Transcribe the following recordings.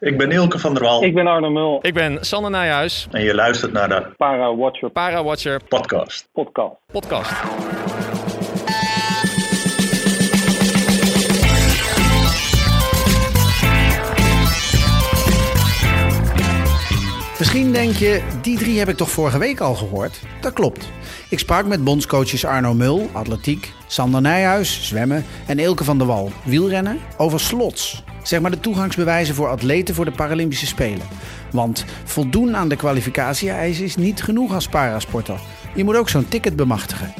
Ik ben Ilke van der Wal. Ik ben Arno Mul. Ik ben Sander Nijhuis. En je luistert naar de Para Watcher Para Watcher podcast. podcast. podcast. Misschien denk je, die drie heb ik toch vorige week al gehoord? Dat klopt. Ik sprak met bondscoaches Arno Mul, atletiek, Sander Nijhuis, zwemmen en Ilke van der Wal, wielrennen, over slots. Zeg maar de toegangsbewijzen voor atleten voor de Paralympische Spelen. Want voldoen aan de kwalificatie-eisen is niet genoeg als parasporter. Je moet ook zo'n ticket bemachtigen.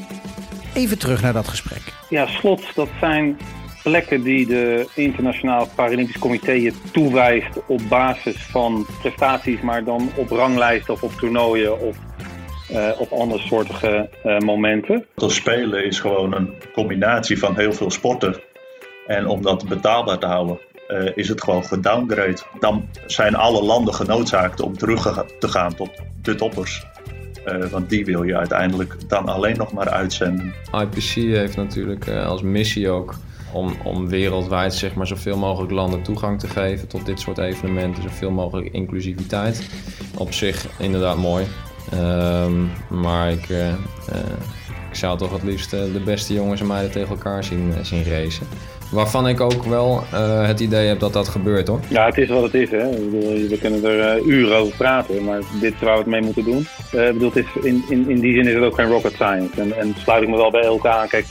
Even terug naar dat gesprek. Ja, slots, dat zijn plekken die de Internationaal Paralympisch Comité je toewijst op basis van prestaties, maar dan op ranglijsten of op toernooien of uh, op andere soortige uh, momenten. Dat spelen is gewoon een combinatie van heel veel sporten. En om dat betaalbaar te houden, uh, is het gewoon gedowngrade. Dan zijn alle landen genoodzaakt om terug te gaan tot de toppers. want die wil je uiteindelijk dan alleen nog maar uitzenden. IPC heeft natuurlijk als missie ook om, om wereldwijd zeg maar, zoveel mogelijk landen toegang te geven tot dit soort evenementen. Zoveel mogelijk inclusiviteit. Op zich inderdaad mooi. Um, maar ik zou toch het liefst uh, de beste jongens en meiden tegen elkaar zien, zien racen. Waarvan ik ook wel het idee heb dat dat gebeurt hoor. Ja, het is wat het is. Hè. We kunnen er uren over praten, maar dit is waar we het mee moeten doen. ik bedoel, het is in, in, in die zin is het ook geen rocket science. En, en sluit ik me wel bij elkaar aan. Kijk,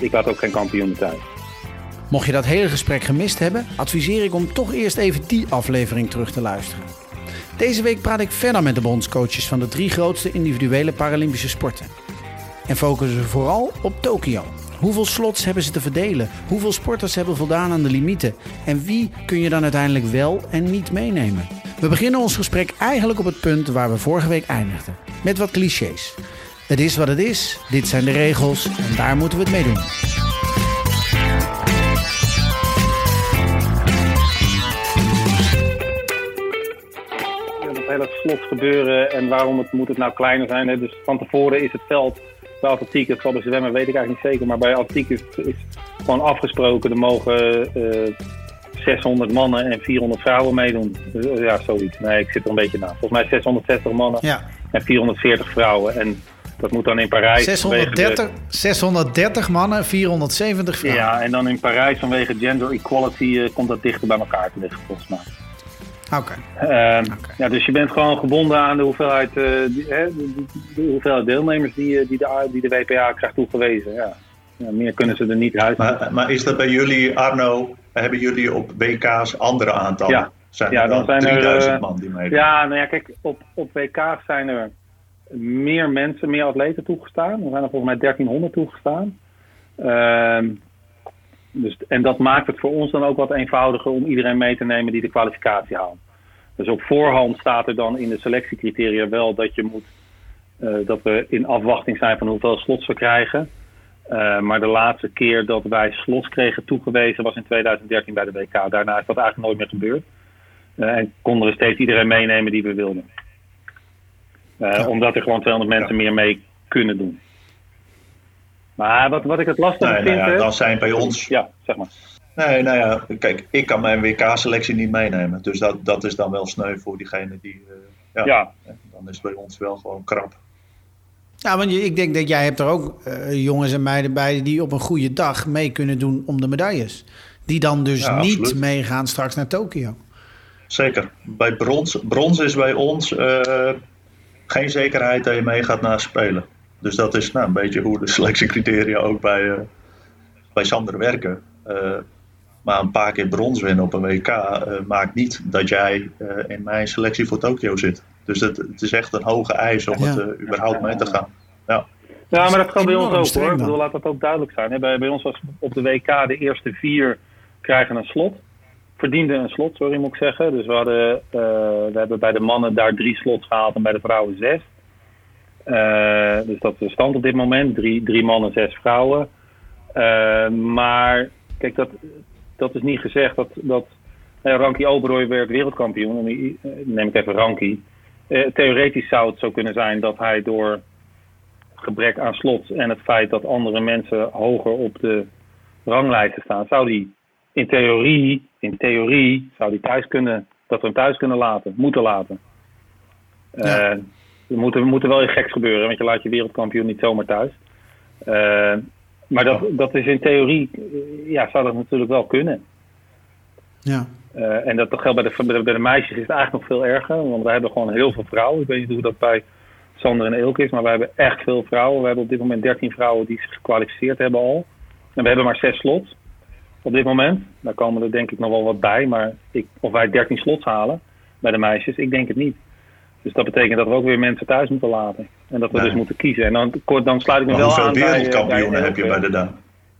ik laat ook geen kampioen thuis. Mocht je dat hele gesprek gemist hebben, adviseer ik om toch eerst even die aflevering terug te luisteren. Deze week praat ik verder met de bondscoaches van de drie grootste individuele Paralympische sporten. En focussen we vooral op Tokio. Hoeveel slots hebben ze te verdelen? Hoeveel sporters hebben voldaan aan de limieten? En wie kun je dan uiteindelijk wel en niet meenemen? We beginnen ons gesprek eigenlijk op het punt waar we vorige week eindigden. Met wat clichés. Het is wat het is, dit zijn de regels en daar moeten we het mee doen. Slot gebeuren en waarom het, moet het nou kleiner zijn. Hè? Dus van tevoren is het veld bij atletiek, het zal bij zwemmen weet ik eigenlijk niet zeker, maar bij atletiek is, is gewoon afgesproken. Er mogen uh, 600 mannen en 400 vrouwen meedoen. Dus, ja, zoiets. Nee, ik zit er een beetje na. Volgens mij 660 mannen ja. en 440 vrouwen. En dat moet dan in Parijs. 630, de... 630 mannen, 470 vrouwen. Ja, en dan in Parijs vanwege gender equality uh, komt dat dichter bij elkaar te liggen, volgens mij. Oké. Okay. Uh, okay. ja, dus je bent gewoon gebonden aan de hoeveelheid, uh, die, hè, de, de, hoeveelheid deelnemers die, die, de, die de WPA krijgt toegewezen. Ja. ja meer kunnen ze er niet uit. Maar, maar, is dat bij jullie, Arno, hebben jullie op WK's andere aantallen? Ja, zijn ja, er dan zijn 3000 er, uh, man die meedoen? Ja, nou ja, kijk, op, op WK's zijn er meer mensen, meer atleten toegestaan. Er zijn er volgens mij 1300 toegestaan. Uh, dus, en dat maakt het voor ons dan ook wat eenvoudiger om iedereen mee te nemen die de kwalificatie haalt. Dus op voorhand staat er dan in de selectiecriteria wel dat je moet uh, dat we in afwachting zijn van hoeveel slots we krijgen. Uh, maar de laatste keer dat wij slots kregen toegewezen was in 2013 bij de WK. Daarna is dat eigenlijk nooit meer gebeurd. Uh, en konden we steeds iedereen meenemen die we wilden. Ja. Omdat er gewoon 200 mensen ja. meer mee kunnen doen. Maar wat, wat ik het lastig nee, vind... Nou ja, dan zijn bij ons... Ja, zeg maar. Nee, nou ja, kijk, ik kan mijn WK-selectie niet meenemen. Dus dat, dat is dan wel sneu voor diegene die... Uh, ja, ja, Dan is het bij ons wel gewoon krap. Ja, want je, ik denk dat jij hebt er ook uh, jongens en meiden bij... die op een goede dag mee kunnen doen om de medailles. Die dan dus Ja, niet meegaan straks naar Tokio. Zeker. Bij brons, brons is bij ons uh, geen zekerheid dat je meegaat naar spelen. Dus dat is nou, een beetje hoe de selectiecriteria ook bij, uh, bij Sander werken. Uh, maar een paar keer brons winnen op een WK maakt niet dat jij in mijn selectie voor Tokio zit. Dus het, het is echt een hoge eis om Ja. het überhaupt mee te gaan. Ja. Ja, maar dat kan bij ons ook hoor. Ik bedoel, laat dat ook duidelijk zijn. hè. Bij, bij ons was op de WK de eerste vier krijgen een slot. Verdienden een slot, sorry moet ik zeggen. Dus we, hadden, uh, we hebben bij de mannen daar drie slots gehaald en bij de vrouwen zes. Uh, dus dat is de stand op dit moment. Drie, drie mannen, zes vrouwen. Uh, maar kijk, dat, dat is niet gezegd dat... dat uh, Ranky Oberoi werd wereldkampioen. En die, uh, neem ik even Ranky. Uh, theoretisch zou het zo kunnen zijn dat hij door gebrek aan slots en het feit dat andere mensen hoger op de ranglijsten staan, zou die in theorie, in theorie zou die thuis kunnen, dat we hem thuis kunnen laten, moeten laten. Ja. Er moet, er moet er wel iets geks gebeuren, want je laat je wereldkampioen niet zomaar thuis. Eh, maar dat, dat is in theorie, eh, ja, zou dat natuurlijk wel kunnen. Ja. Eh, en dat geldt bij de, bij de, bij de meisjes is het eigenlijk nog veel erger. Want wij hebben gewoon heel veel vrouwen. Ik weet niet hoe dat bij Sander en Ilke is, maar wij hebben echt veel vrouwen. We hebben op dit moment 13 vrouwen die zich gekwalificeerd hebben al. En we hebben maar 6 slots op dit moment. Daar komen er denk ik nog wel wat bij. Maar ik, of wij 13 slots halen bij de meisjes, ik denk het niet. Dus dat betekent dat we ook weer mensen thuis moeten laten. En dat we Nee. dus moeten kiezen. En dan, kort- dan sluit ik me Maar wel hoeveel aan bij, eh, wereldkampioenen bij heb je bij de dames?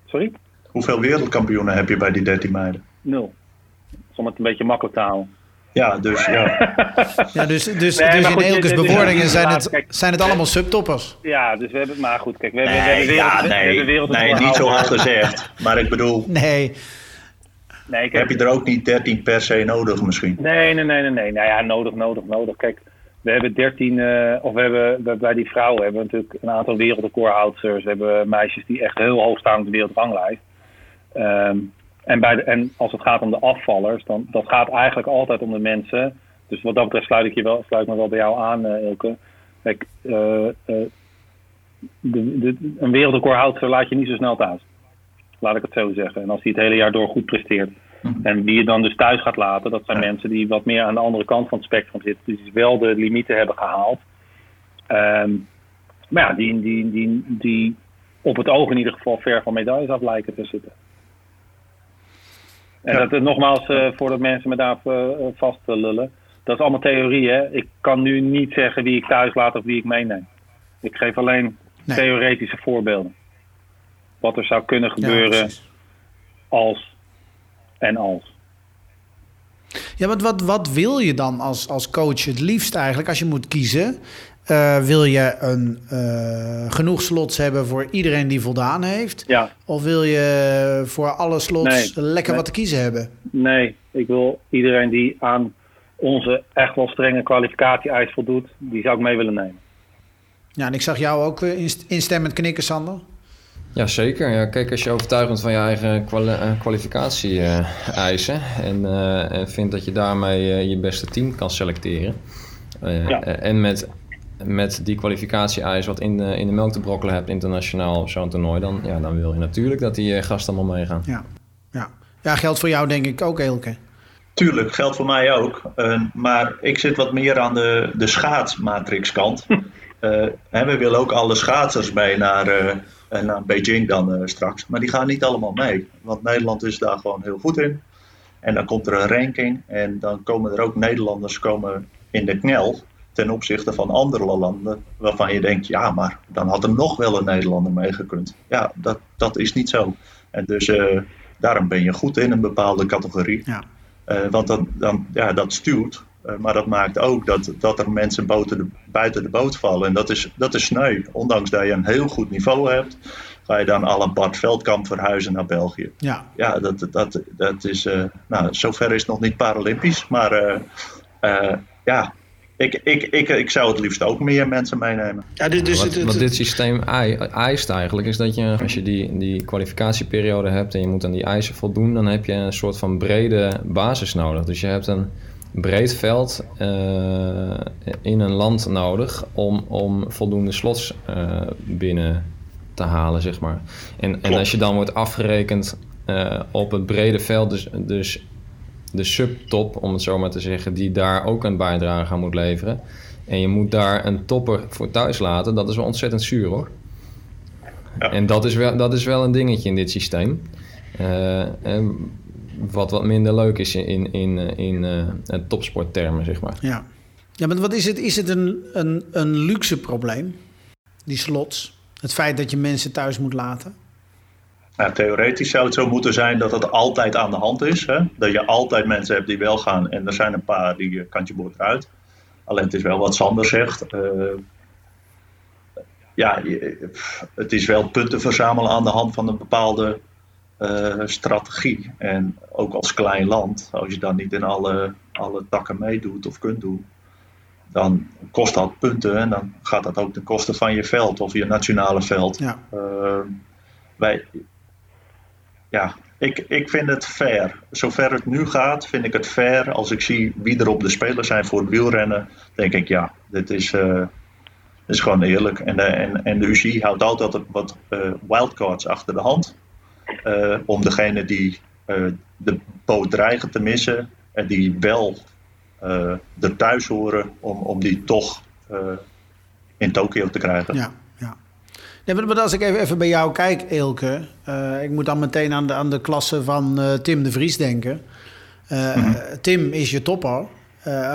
Sorry? Hoeveel wereldkampioenen heb je bij die 13 meiden? Nul. Om het een beetje makkelijk te houden. Ja, dus ja. Ja, dus, dus, Nee, dus in Eelkes dit- bewoordingen zijn het, kijk. zijn het allemaal subtoppers. Ja, dus we hebben, maar goed, kijk, we hebben, we Nee, hebben wereld, ja, we hebben nee, wereld nee, niet zo hard gezegd. Maar ik bedoel, Nee, Nee, kijk, heb je er ook niet 13 per se nodig misschien? nee, nee, nee, nee, nee. Nou ja, nodig, nodig, nodig. Kijk, we hebben 13, eh, of we hebben bij die vrouwen hebben natuurlijk een aantal wereldrecordhouders. We hebben meisjes die echt heel hoog staan op de wereldranglijst. Ehm, en, bij de, en als het gaat om de afvallers, dan dat gaat eigenlijk altijd om de mensen. Dus wat dat betreft sluit ik, je wel, sluit me wel bij jou aan, eh Ilke. Kijk, eh, een wereldrecordhouder laat je niet zo snel thuis. Laat ik het zo zeggen. En als hij het hele jaar door goed presteert. En wie je dan dus thuis gaat laten, dat zijn mensen die wat meer aan de andere kant van het spectrum zitten. Dus die wel de limieten hebben gehaald. Ehm, maar ja, die, die, die, die op het oog in ieder geval ver van medailles af lijken te zitten. En Ja. dat is nogmaals, eh voordat mensen me daar eh, vast eh, lullen. Dat is allemaal theorie, hè. Ik kan nu niet zeggen wie ik thuis laat of wie ik meeneem. Ik geef alleen Nee. theoretische voorbeelden. Wat er zou kunnen gebeuren als en als. Ja, wat, wat, wat wil je dan als, als coach het liefst eigenlijk als je moet kiezen? Eh, wil je een, eh, genoeg slots hebben voor iedereen die voldaan heeft? Ja, Of wil je voor alle slots Nee, lekker nee. wat te kiezen hebben? nee. Ik wil iedereen die aan onze echt wel strenge kwalificatie-eis voldoet, die zou ik mee willen nemen. Ja, en ik zag jou ook eh, inst- instemmend knikken, Sander. Ja, zeker. Ja, kijk, als je overtuigd bent van je eigen kwali- eh, kwalificatie-eisen en, eh, en vindt dat je daarmee eh, je beste team kan selecteren. eh, Ja. eh, en met, met die kwalificatie-eis wat in de, in de melk te brokkelen hebt internationaal op zo'n toernooi, dan, ja, dan wil je natuurlijk dat die eh, gasten allemaal meegaan. Ja. Ja. ja, geldt voor jou denk ik ook, Eelke. Tuurlijk, geldt voor mij ook. Eh, maar ik zit wat meer aan de, de schaatsmatrixkant. Eh, hè, we willen ook alle schaatsers mee naar, eh, eh, naar Beijing dan eh, straks. Maar die gaan niet allemaal mee. Want Nederland is daar gewoon heel goed in. En dan komt er een ranking. En dan komen er ook Nederlanders komen in de knel. Ten opzichte van andere landen. Waarvan je denkt, ja, maar dan had er nog wel een Nederlander meegekund. Ja, dat, dat is niet zo. En dus eh, daarom ben je goed in een bepaalde categorie. Ja. Eh, want dan, dan, ja, dat stuurt. Eh, maar dat maakt ook dat, dat er mensen buiten de, buiten de boot vallen. En dat is, dat is sneu. Ondanks dat je een heel goed niveau hebt, ga je dan al een Bart Veldkamp verhuizen naar België. Ja, Ja, dat, dat, dat is. eh, nou, zover is het nog niet Paralympisch. Maar eh, eh, ja, ik, ik, ik, ik zou het liefst ook meer mensen meenemen. ja dus, dus wat, dit systeem ei- eist eigenlijk, is dat je, als je die, die kwalificatieperiode hebt en je moet aan die eisen voldoen, dan heb je een soort van brede basis nodig. Dus je hebt een breed veld eh, in een land nodig om, om voldoende slots eh, binnen te halen, zeg maar. En, en als je dan wordt afgerekend eh, op het brede veld, dus, dus de subtop, om het zo maar te zeggen, die daar ook een bijdrage aan moet leveren. En je moet daar een topper voor thuis laten, dat is wel ontzettend zuur hoor. Ja. En dat is, wel, dat is wel een dingetje in dit systeem. En wat wat minder leuk is in, in, in, in eh, topsporttermen, zeg maar. ja. ja, maar wat is het? Is het een, een, een luxe probleem, die slots? Het feit dat je mensen thuis moet laten? Nou, theoretisch zou het zo moeten zijn dat het altijd aan de hand is. Hè? Dat je altijd mensen hebt die wel gaan en er zijn een paar die eh, kantje boord eruit. Alleen het is wel wat Sander zegt. eh, ja, je- pff, het is wel punten verzamelen aan de hand van een bepaalde eh, strategie. En ook als klein land, als je dan niet in alle, alle takken meedoet of kunt doen, dan kost dat punten en dan gaat dat ook ten koste van je veld of je nationale veld. Ja, Eh, wij, ja, ik, ik vind het fair. Zover het nu gaat, vind ik het fair. Als ik zie wie er op de spelers zijn voor het wielrennen, denk ik ja, dit is, uh, is gewoon eerlijk. En de, en, en de UCI houdt altijd wat wildcards achter de hand. Uh, om degene die de boot dreigen te missen en die wel er thuis horen, om, om die toch in Tokio te krijgen. Ja. Nee, maar als ik even, even bij jou kijk, Eelke. Uh, ik moet dan meteen aan de, aan de klasse van uh, Tim de Vries denken. Uh, mm -hmm. Tim is je topper.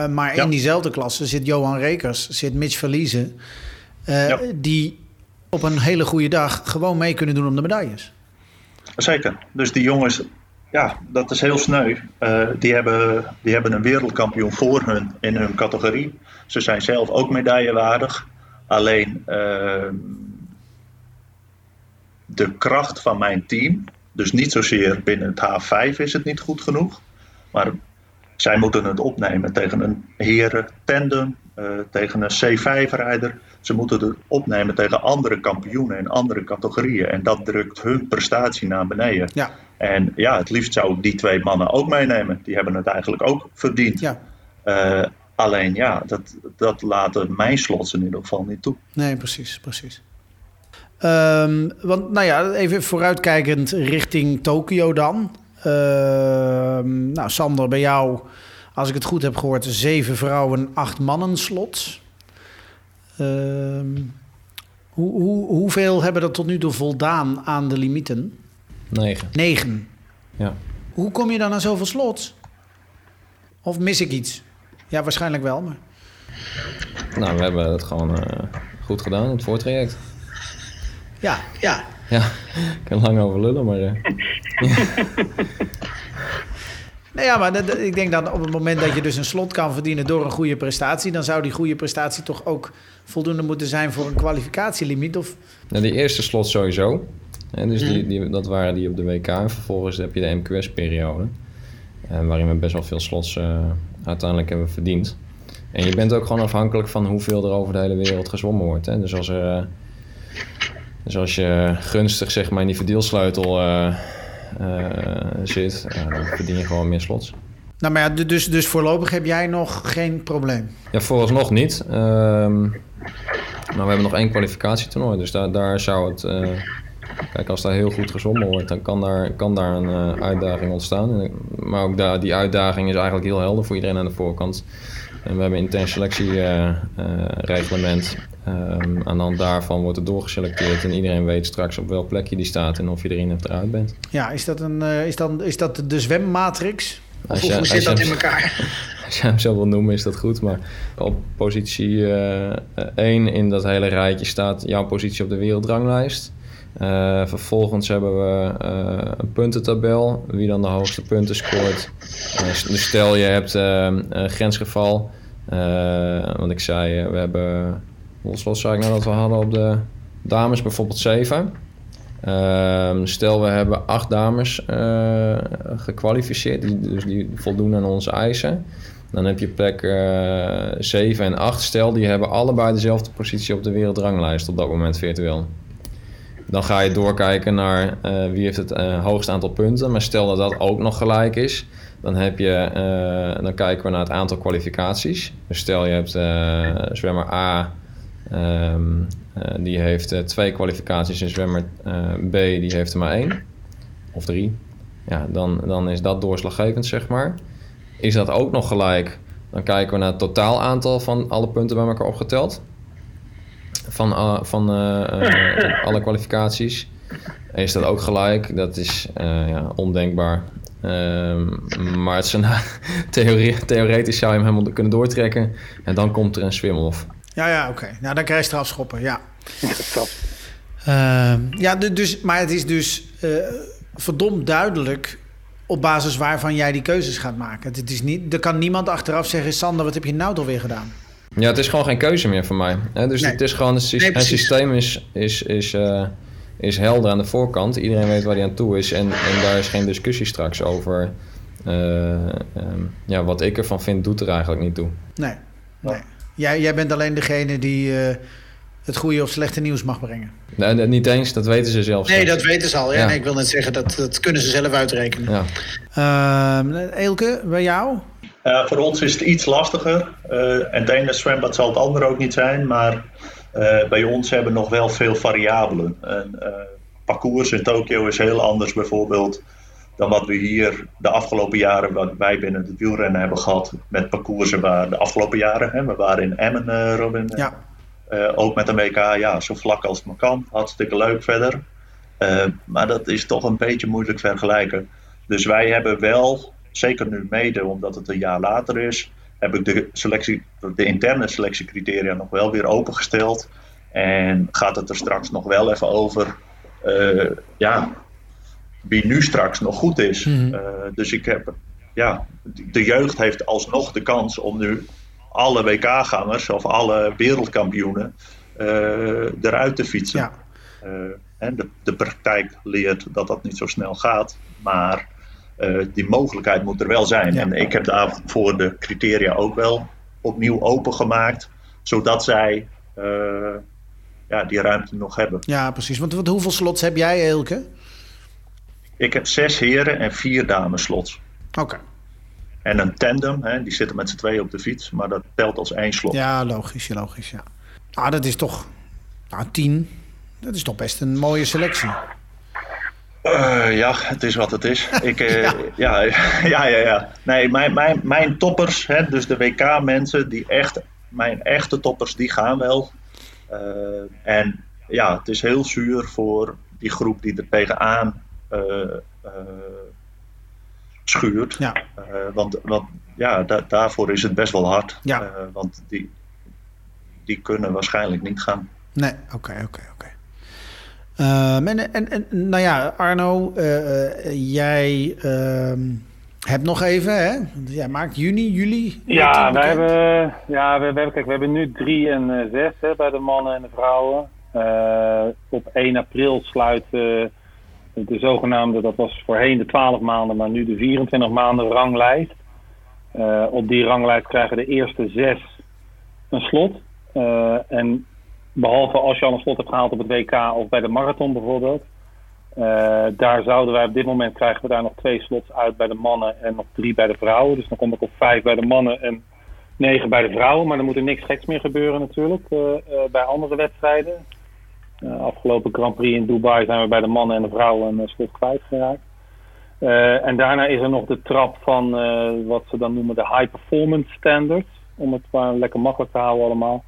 maar ja. in diezelfde klasse zit Johan Rekers, zit Mitch Verliezen. Ja. Die op een hele goede dag gewoon mee kunnen doen om de medailles. Zeker. Dus die jongens, ja, dat is heel sneu. die, hebben, die hebben een wereldkampioen voor hun in hun categorie. Ze zijn zelf ook medaillewaardig. Alleen de kracht van mijn team. Dus niet zozeer binnen het H5 is het niet goed genoeg. Maar zij moeten het opnemen tegen een heren tandem, uh, tegen een C5-rijder. Ze moeten het opnemen tegen andere kampioenen in andere categorieën. En dat drukt hun prestatie naar beneden. Ja. En ja, het liefst zou ik die twee mannen ook meenemen. Die hebben het eigenlijk ook verdiend. Ja. Uh, alleen ja, dat, dat laten mijn slots in ieder geval niet toe. Nee, precies, precies. Um, want nou ja, even vooruitkijkend richting Tokio dan. Uh, nou, Sander, bij jou, als ik het goed heb gehoord, zeven vrouwen, acht mannen slots. Uh, hoe, hoe, hoeveel hebben er tot nu toe voldaan aan de limieten? Negen. Negen. Ja. Hoe kom je dan aan zoveel slots? Of mis ik iets? Ja, waarschijnlijk wel, maar... Nou, we hebben het gewoon uh, goed gedaan het voortraject. Ja, ja. Ja, ik kan lang over lullen, maar... Uh... nou ja, maar dat, ik denk dan op het moment dat je dus een slot kan verdienen door een goede prestatie... dan zou die goede prestatie toch ook voldoende moeten zijn voor een kwalificatielimiet? Of... Nou, die eerste slot sowieso. En dus die, die, dat waren die op de WK. En vervolgens heb je de MQS-periode. Uh, waarin we best wel veel slots uh, uiteindelijk hebben verdiend. En je bent ook gewoon afhankelijk van hoeveel er over de hele wereld gezwommen wordt. Hè? Dus als er... Dus als je gunstig zeg maar, in die verdeelsleutel uh, zit, uh, dan verdien je gewoon meer slots. Nou, maar ja, dus, dus voorlopig heb jij nog geen probleem? Ja, vooralsnog niet. Um, maar we hebben nog één kwalificatietoernooi, dus daar, daar zou het... Kijk, als daar heel goed gezongen wordt, dan kan daar, kan daar een uitdaging ontstaan. Maar ook daar, die uitdaging is eigenlijk heel helder voor iedereen aan de voorkant. En we hebben een intern selectiereglement. Um, aan de hand daarvan wordt het doorgeselecteerd en iedereen weet straks op welk plekje die staat en of je erin of eruit bent. Ja, is dat, een, uh, is dan, is dat de zwemmatrix? Of je, hoe zit dat in elkaar? Als je hem zo wil noemen is dat goed, maar op positie uh, eh, 1 in dat hele rijtje staat jouw positie op de wereldranglijst. Uh, vervolgens hebben we uh, een puntentabel, wie dan de hoogste punten scoort. dus stel je hebt een grensgeval, want ik zei we hebben Hoeveel zou ik nou dat we hadden op de dames bijvoorbeeld 7. Uh, stel we hebben acht dames uh, gekwalificeerd, die, dus die voldoen aan onze eisen. Dan heb je plek uh, eh, 7 en 8. Stel die hebben allebei dezelfde positie op de wereldranglijst op dat moment virtueel. Dan ga je doorkijken naar wie heeft het hoogste aantal punten. Maar stel dat dat ook nog gelijk is, dan, heb je, dan kijken we naar het aantal kwalificaties. Dus stel je hebt zwemmer A Um, uh, die heeft twee kwalificaties en zwemmer B die heeft er maar één of drie. Ja, dan, dan is dat doorslaggevend, zeg maar. Is dat ook nog gelijk? Dan kijken we naar het totaal aantal van alle punten bij elkaar opgeteld. Van, van alle kwalificaties. is dat ook gelijk? Dat is ja, ondenkbaar. Um, maar het theorie, theoretisch zou je hem helemaal kunnen doortrekken. En dan komt er een swim-off. Ja, ja, oké. Okay. Nou, dan krijg je strafschoppen, ja. Uh, ja, dus, maar het is dus uh, verdomd duidelijk op basis waarvan jij die keuzes gaat maken. Het is niet, er kan niemand achteraf zeggen... Sander, wat heb je nou toch weer gedaan? Ja, het is gewoon geen keuze meer voor mij. Hè? Dus nee. het is gewoon... Het, nee, systeem is, is, is, uh, is helder aan de voorkant. Iedereen weet waar hij aan toe is. En, en daar is geen discussie straks over... Um, ja, wat ik ervan vind, doet er eigenlijk niet toe. Nee, nee. Jij, jij bent alleen degene die uh, het goede of slechte nieuws mag brengen. Nee, niet eens, dat weten ze zelf. Nee, dat weten ze al. Ja. ik wil net zeggen, dat, dat kunnen ze zelf uitrekenen. Ja. Uh, Eelke, bij jou? Uh, voor ons is het iets lastiger. Uh, en het ene zwembad zal het andere ook niet zijn. Maar bij ons hebben we nog wel veel variabelen. En, parcours in Tokio is heel anders bijvoorbeeld dan wat we hier de afgelopen jaren, wat wij binnen het wielrennen hebben gehad, met parcoursen waar de afgelopen jaren, hè, we waren in Emmen, Robin, ja. ook met de WK, ja, zo vlak als het maar kan, hartstikke leuk verder. maar dat is toch een beetje moeilijk vergelijken. Dus wij hebben wel zeker nu mede omdat het een jaar later is, heb ik de, selectie, de interne selectiecriteria nog wel weer opengesteld. En gaat het er straks nog wel even over uh, ja, wie nu straks nog goed is. Mhm. Eh, dus ik heb, ja, de jeugd heeft alsnog de kans om nu alle WK-gangers of alle wereldkampioenen uh, eruit te fietsen. Ja. en de, de praktijk leert dat dat niet zo snel gaat. Maar uh, die mogelijkheid moet er wel zijn. En ik heb daarvoor de criteria ook wel opnieuw opengemaakt, zodat zij uh, ja, die ruimte nog hebben. Ja, precies. Want, want hoeveel slots heb jij, Elke? Ik heb zes heren en vier dames slots. Oké. En een tandem, hè, die zitten met z'n tweeën op de fiets, maar dat telt als één slot. Ja, logisch, logisch, ja. Ah, dat is toch, nou, tien, dat is toch best een mooie selectie. Uh, ja, het is wat het is. Ik, uh, ja. ja. Ja, ja, ja, Nee, mijn, mijn, mijn toppers, hè, dus de WK-mensen, die echt, mijn echte toppers, die gaan wel. Uh, en ja, het is heel zuur voor die groep die er tegenaan schuurt. Ja. want, want ja, da daarvoor is het best wel hard. Ja. want die, die kunnen waarschijnlijk niet gaan. Nee, oké, oké, oké. Um, en, en, en, nou ja, Arno, uh, jij uh, hebt nog even, hè? Jij maakt juni, juli. Ja, wij hebben, ja we, hebben, kijk, we hebben nu drie en uh, zes hè, bij de mannen en de vrouwen. op 1 april sluit de zogenaamde, dat was voorheen de 12 maanden, maar nu de 24 maanden ranglijst. op die ranglijst krijgen de eerste zes een slot. en Behalve als je al een slot hebt gehaald op het WK of bij de marathon bijvoorbeeld. Uh, daar zouden wij op dit moment krijgen we daar nog twee slots uit bij de mannen en nog drie bij de vrouwen. Dus dan kom ik op vijf bij de mannen en negen bij de vrouwen. Maar dan moet er niks geks meer gebeuren natuurlijk uh, uh, bij andere wedstrijden. afgelopen Grand Prix in Dubai zijn we bij de mannen en de vrouwen een slot kwijtgeraakt. en daarna is er nog de trap van wat ze dan noemen de High Performance Standards. Om het maar lekker makkelijk te houden allemaal.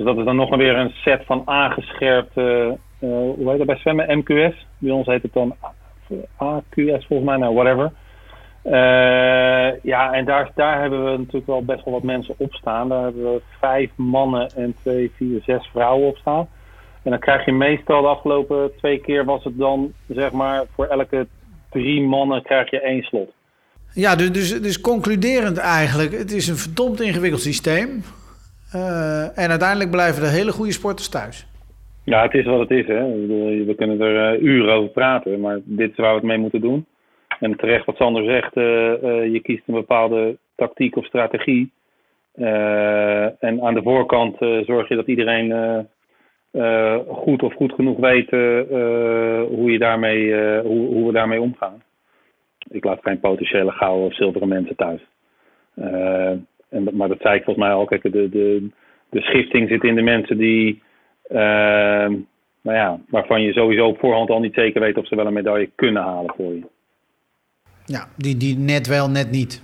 Dus dat is dan nog weer een set van aangescherpte, uh, hoe heet dat bij zwemmen? MQS. Bij ons heet het dan AQS volgens mij, nou whatever. Uh, ja, en daar, daar hebben we natuurlijk wel best wel wat mensen op staan. Daar hebben we vijf mannen en twee, vier, zes vrouwen op staan. En dan krijg je meestal de afgelopen twee keer was het dan, zeg maar, voor elke drie mannen krijg je één slot. Ja, dus, dus, dus concluderend eigenlijk, het is een verdomd ingewikkeld systeem. Uh, en uiteindelijk blijven er hele goede sporters thuis. Ja, het is wat het is. Hè. We kunnen er uh, uren over praten, maar dit is waar we het mee moeten doen. En terecht wat Sander zegt, uh, je kiest een bepaalde tactiek of strategie. en aan de voorkant zorg je dat iedereen goed of goed genoeg weet hoe, je daarmee, hoe, hoe, we daarmee omgaan. Ik laat geen potentiële gouden of zilveren mensen thuis. En, maar dat zei ik volgens mij al. Kijk, de, de, de schifting zit in de mensen die. Uh, nou ja, waarvan je sowieso op voorhand al niet zeker weet of ze wel een medaille kunnen halen voor je. Ja, die, die net wel, net niet.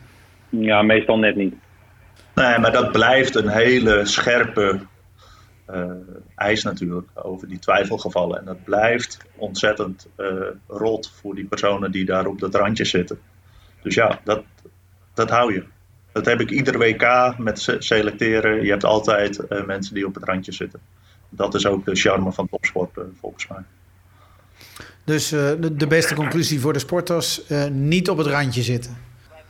Ja, meestal net niet. Nee, maar dat blijft een hele scherpe uh, eis natuurlijk over die twijfelgevallen. En dat blijft ontzettend uh, rot voor die personen die daar op dat randje zitten. Dus ja, dat, dat hou je. Dat heb ik iedere WK met selecteren. Je hebt altijd uh, mensen die op het randje zitten. Dat is ook de charme van topsport, uh, volgens mij. Dus uh, de, de, beste conclusie voor de sporters: niet op het randje zitten.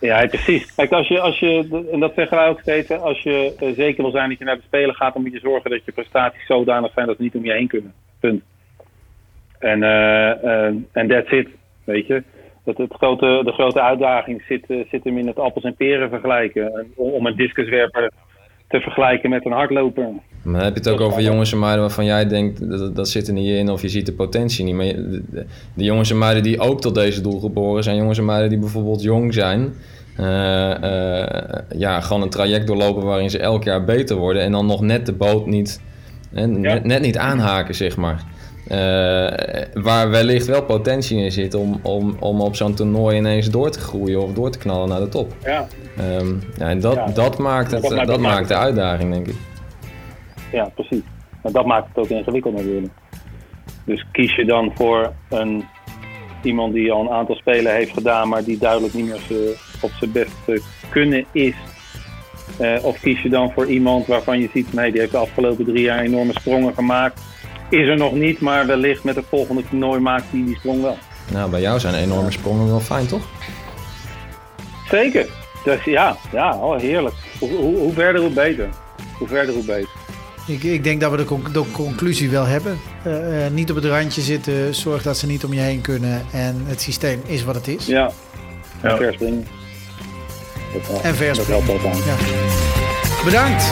Ja, precies. Kijk, als je, als je, en dat zeggen wij ook steeds, als je zeker wil zijn dat je naar de Spelen gaat, dan moet je zorgen dat je prestaties zodanig zijn dat ze niet om je heen kunnen. Punt. En en that's it, weet je het, het grote, de grote uitdaging zit, uh, zit hem in het appels en peren vergelijken. om een discuswerper te vergelijken met een hardloper. Maar dan heb je het ook over jongens en meiden waarvan jij denkt dat, dat zit er niet in of je ziet de potentie niet. Maar de, de- de jongens en meiden die ook tot deze doelgroep behoren zijn jongens en meiden die bijvoorbeeld jong zijn. eh, eh, ja, gewoon een traject doorlopen waarin ze elk jaar beter worden en dan nog net de boot niet, net niet aanhaken, zeg maar. Eh, waar wellicht wel potentie in zit om, om, om op zo'n toernooi ineens door te groeien of door te knallen naar de top. Ja, Ehm, ja, en dat, Ja, dat maakt, het, dat dat dat maakt de uitdaging, denk ik. ja precies. Maar dat maakt het ook ingewikkeld natuurlijk. Dus kies je dan voor een, iemand die al een aantal spelen heeft gedaan, maar die duidelijk niet meer op zijn beste kunnen is. Eh, of kies je dan voor iemand waarvan je ziet, nee, die heeft de afgelopen drie jaar enorme sprongen gemaakt. Is er nog niet, maar wellicht met het volgende toernooi maakt hij die sprong wel. Nou, bij jou zijn enorme sprongen wel fijn, toch? Zeker. Dus ja, ja oh, heerlijk. Hoe, hoe, hoe verder, hoe beter. Hoe verder, hoe beter. Ik, ik denk dat we de, conc- de conclusie wel hebben. Eh, eh, niet op het randje zitten, zorg dat ze niet om je heen kunnen. En het systeem is wat het is. Ja, en Ja. verspringen. En verspringen. Dat helpt aan. Ja. Bedankt.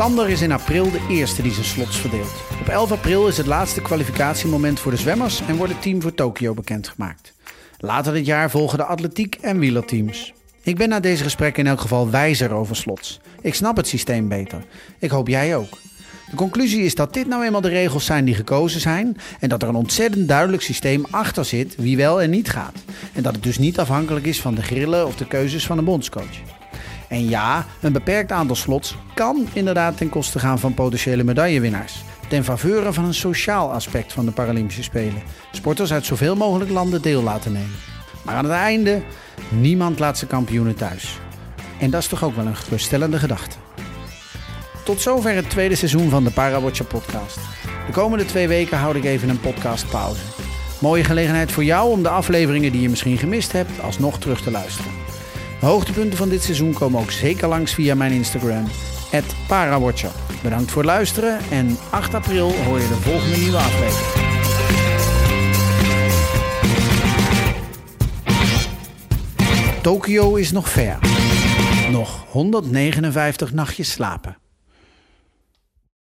Sander is in april de eerste die zijn slots verdeelt. Op 11 april is het laatste kwalificatiemoment voor de zwemmers en wordt het team voor Tokio bekendgemaakt. Later dit jaar volgen de atletiek- en wielerteams. Ik ben na deze gesprekken in elk geval wijzer over slots. Ik snap het systeem beter. Ik hoop jij ook. De conclusie is dat dit nou eenmaal de regels zijn die gekozen zijn en dat er een ontzettend duidelijk systeem achter zit wie wel en niet gaat. En dat het dus niet afhankelijk is van de grillen of de keuzes van een bondscoach. En ja, een beperkt aantal slots kan inderdaad ten koste gaan van potentiële medaillewinnaars. Ten faveur van een sociaal aspect van de Paralympische Spelen. Sporters uit zoveel mogelijk landen deel laten nemen. Maar aan het einde, niemand laat zijn kampioenen thuis. En dat is toch ook wel een geruststellende gedachte. Tot zover het tweede seizoen van de Parawatcher podcast. De komende twee weken houd ik even een podcastpauze. Mooie gelegenheid voor jou om de afleveringen die je misschien gemist hebt alsnog terug te luisteren. Hoogtepunten van dit seizoen komen ook zeker langs via mijn Instagram, @parawatcher. Bedankt voor luisteren en 8 april hoor je de volgende nieuwe aflevering. Tokio is nog ver. Nog 159 nachtjes slapen.